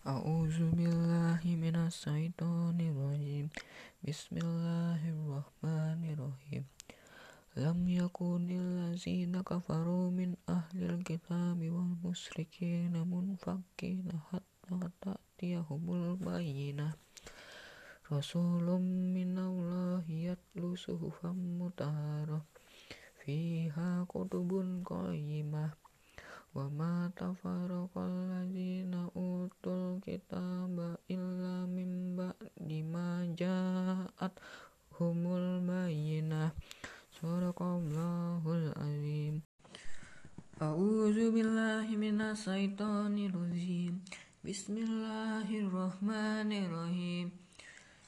A'udzu billahi minasyaitonir rajim. Bismillahirrahmanirrahim. Lam yakunil ladzina kafaru min ahlil kitabi wal musyrikin munfakkina hatta ta'tiyahumul bayyinah. Rasulun minallahi yatlu suhufan mutahharah fiha kutubun qayyimah wa ma tafarraqal ladzina utul kitaba illa min ba'di ma ja'at humul bayyinah. Sadaqallahul azim. A'udzu billahi minasyaitonir rajim Bismillahirrahmanirrahim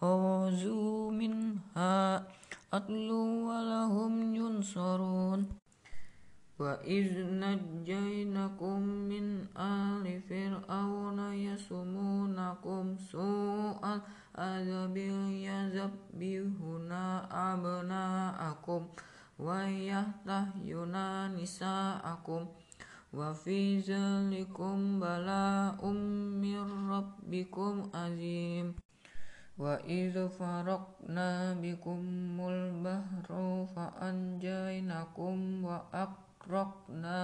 syafa'atu wa la yutsuha hawazu minha atlu walahum yunsarun wa iz najjaynakum min ali fir'auna yasumunakum su'al azabil yazabbihuna abna'akum wa yahtahyuna nisa'akum wa fi zalikum bala'um mir rabbikum azim Wa idh faraqna bikumul bahra fa anjaynakum wa aqraqna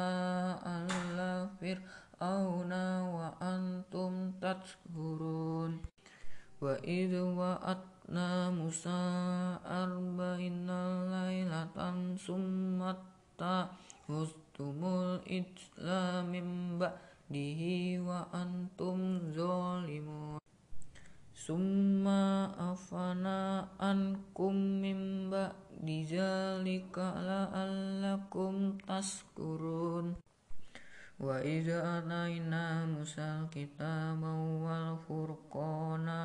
ala fir'auna wa antum tadhkurun Wa idh wa'atna Musa arba'ina laylatan summatta hustumul ijla min ba'dihi wa antum zalimun Summa afana ankum min ba'di zalika la'allakum taskurun Wa idza atayna Musal kitaba wal furqana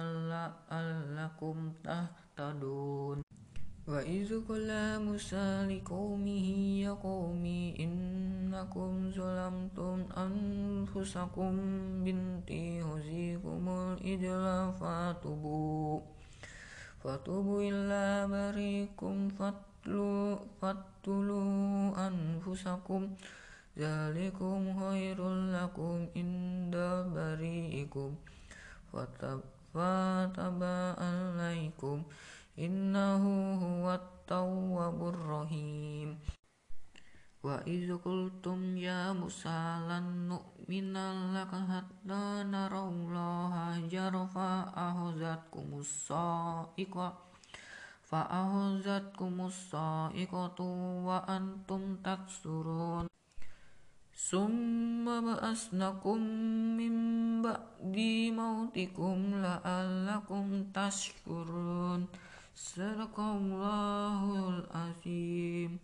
fatubu illa barikum fatlu fatulu anfusakum zalikum khairul lakum inda bariikum fataba alaikum innahu huwat tawwabur rahim Wa idh qultum ya Musa lan nu'mina laka hatta narallaha jarfa ahzatkumus sa'iqa. Fa ahzatkumus sa'iqatu wa antum taksurun. Summa ba'asnakum min ba'di mautikum la'allakum tashkurun. Sadaqallahul azim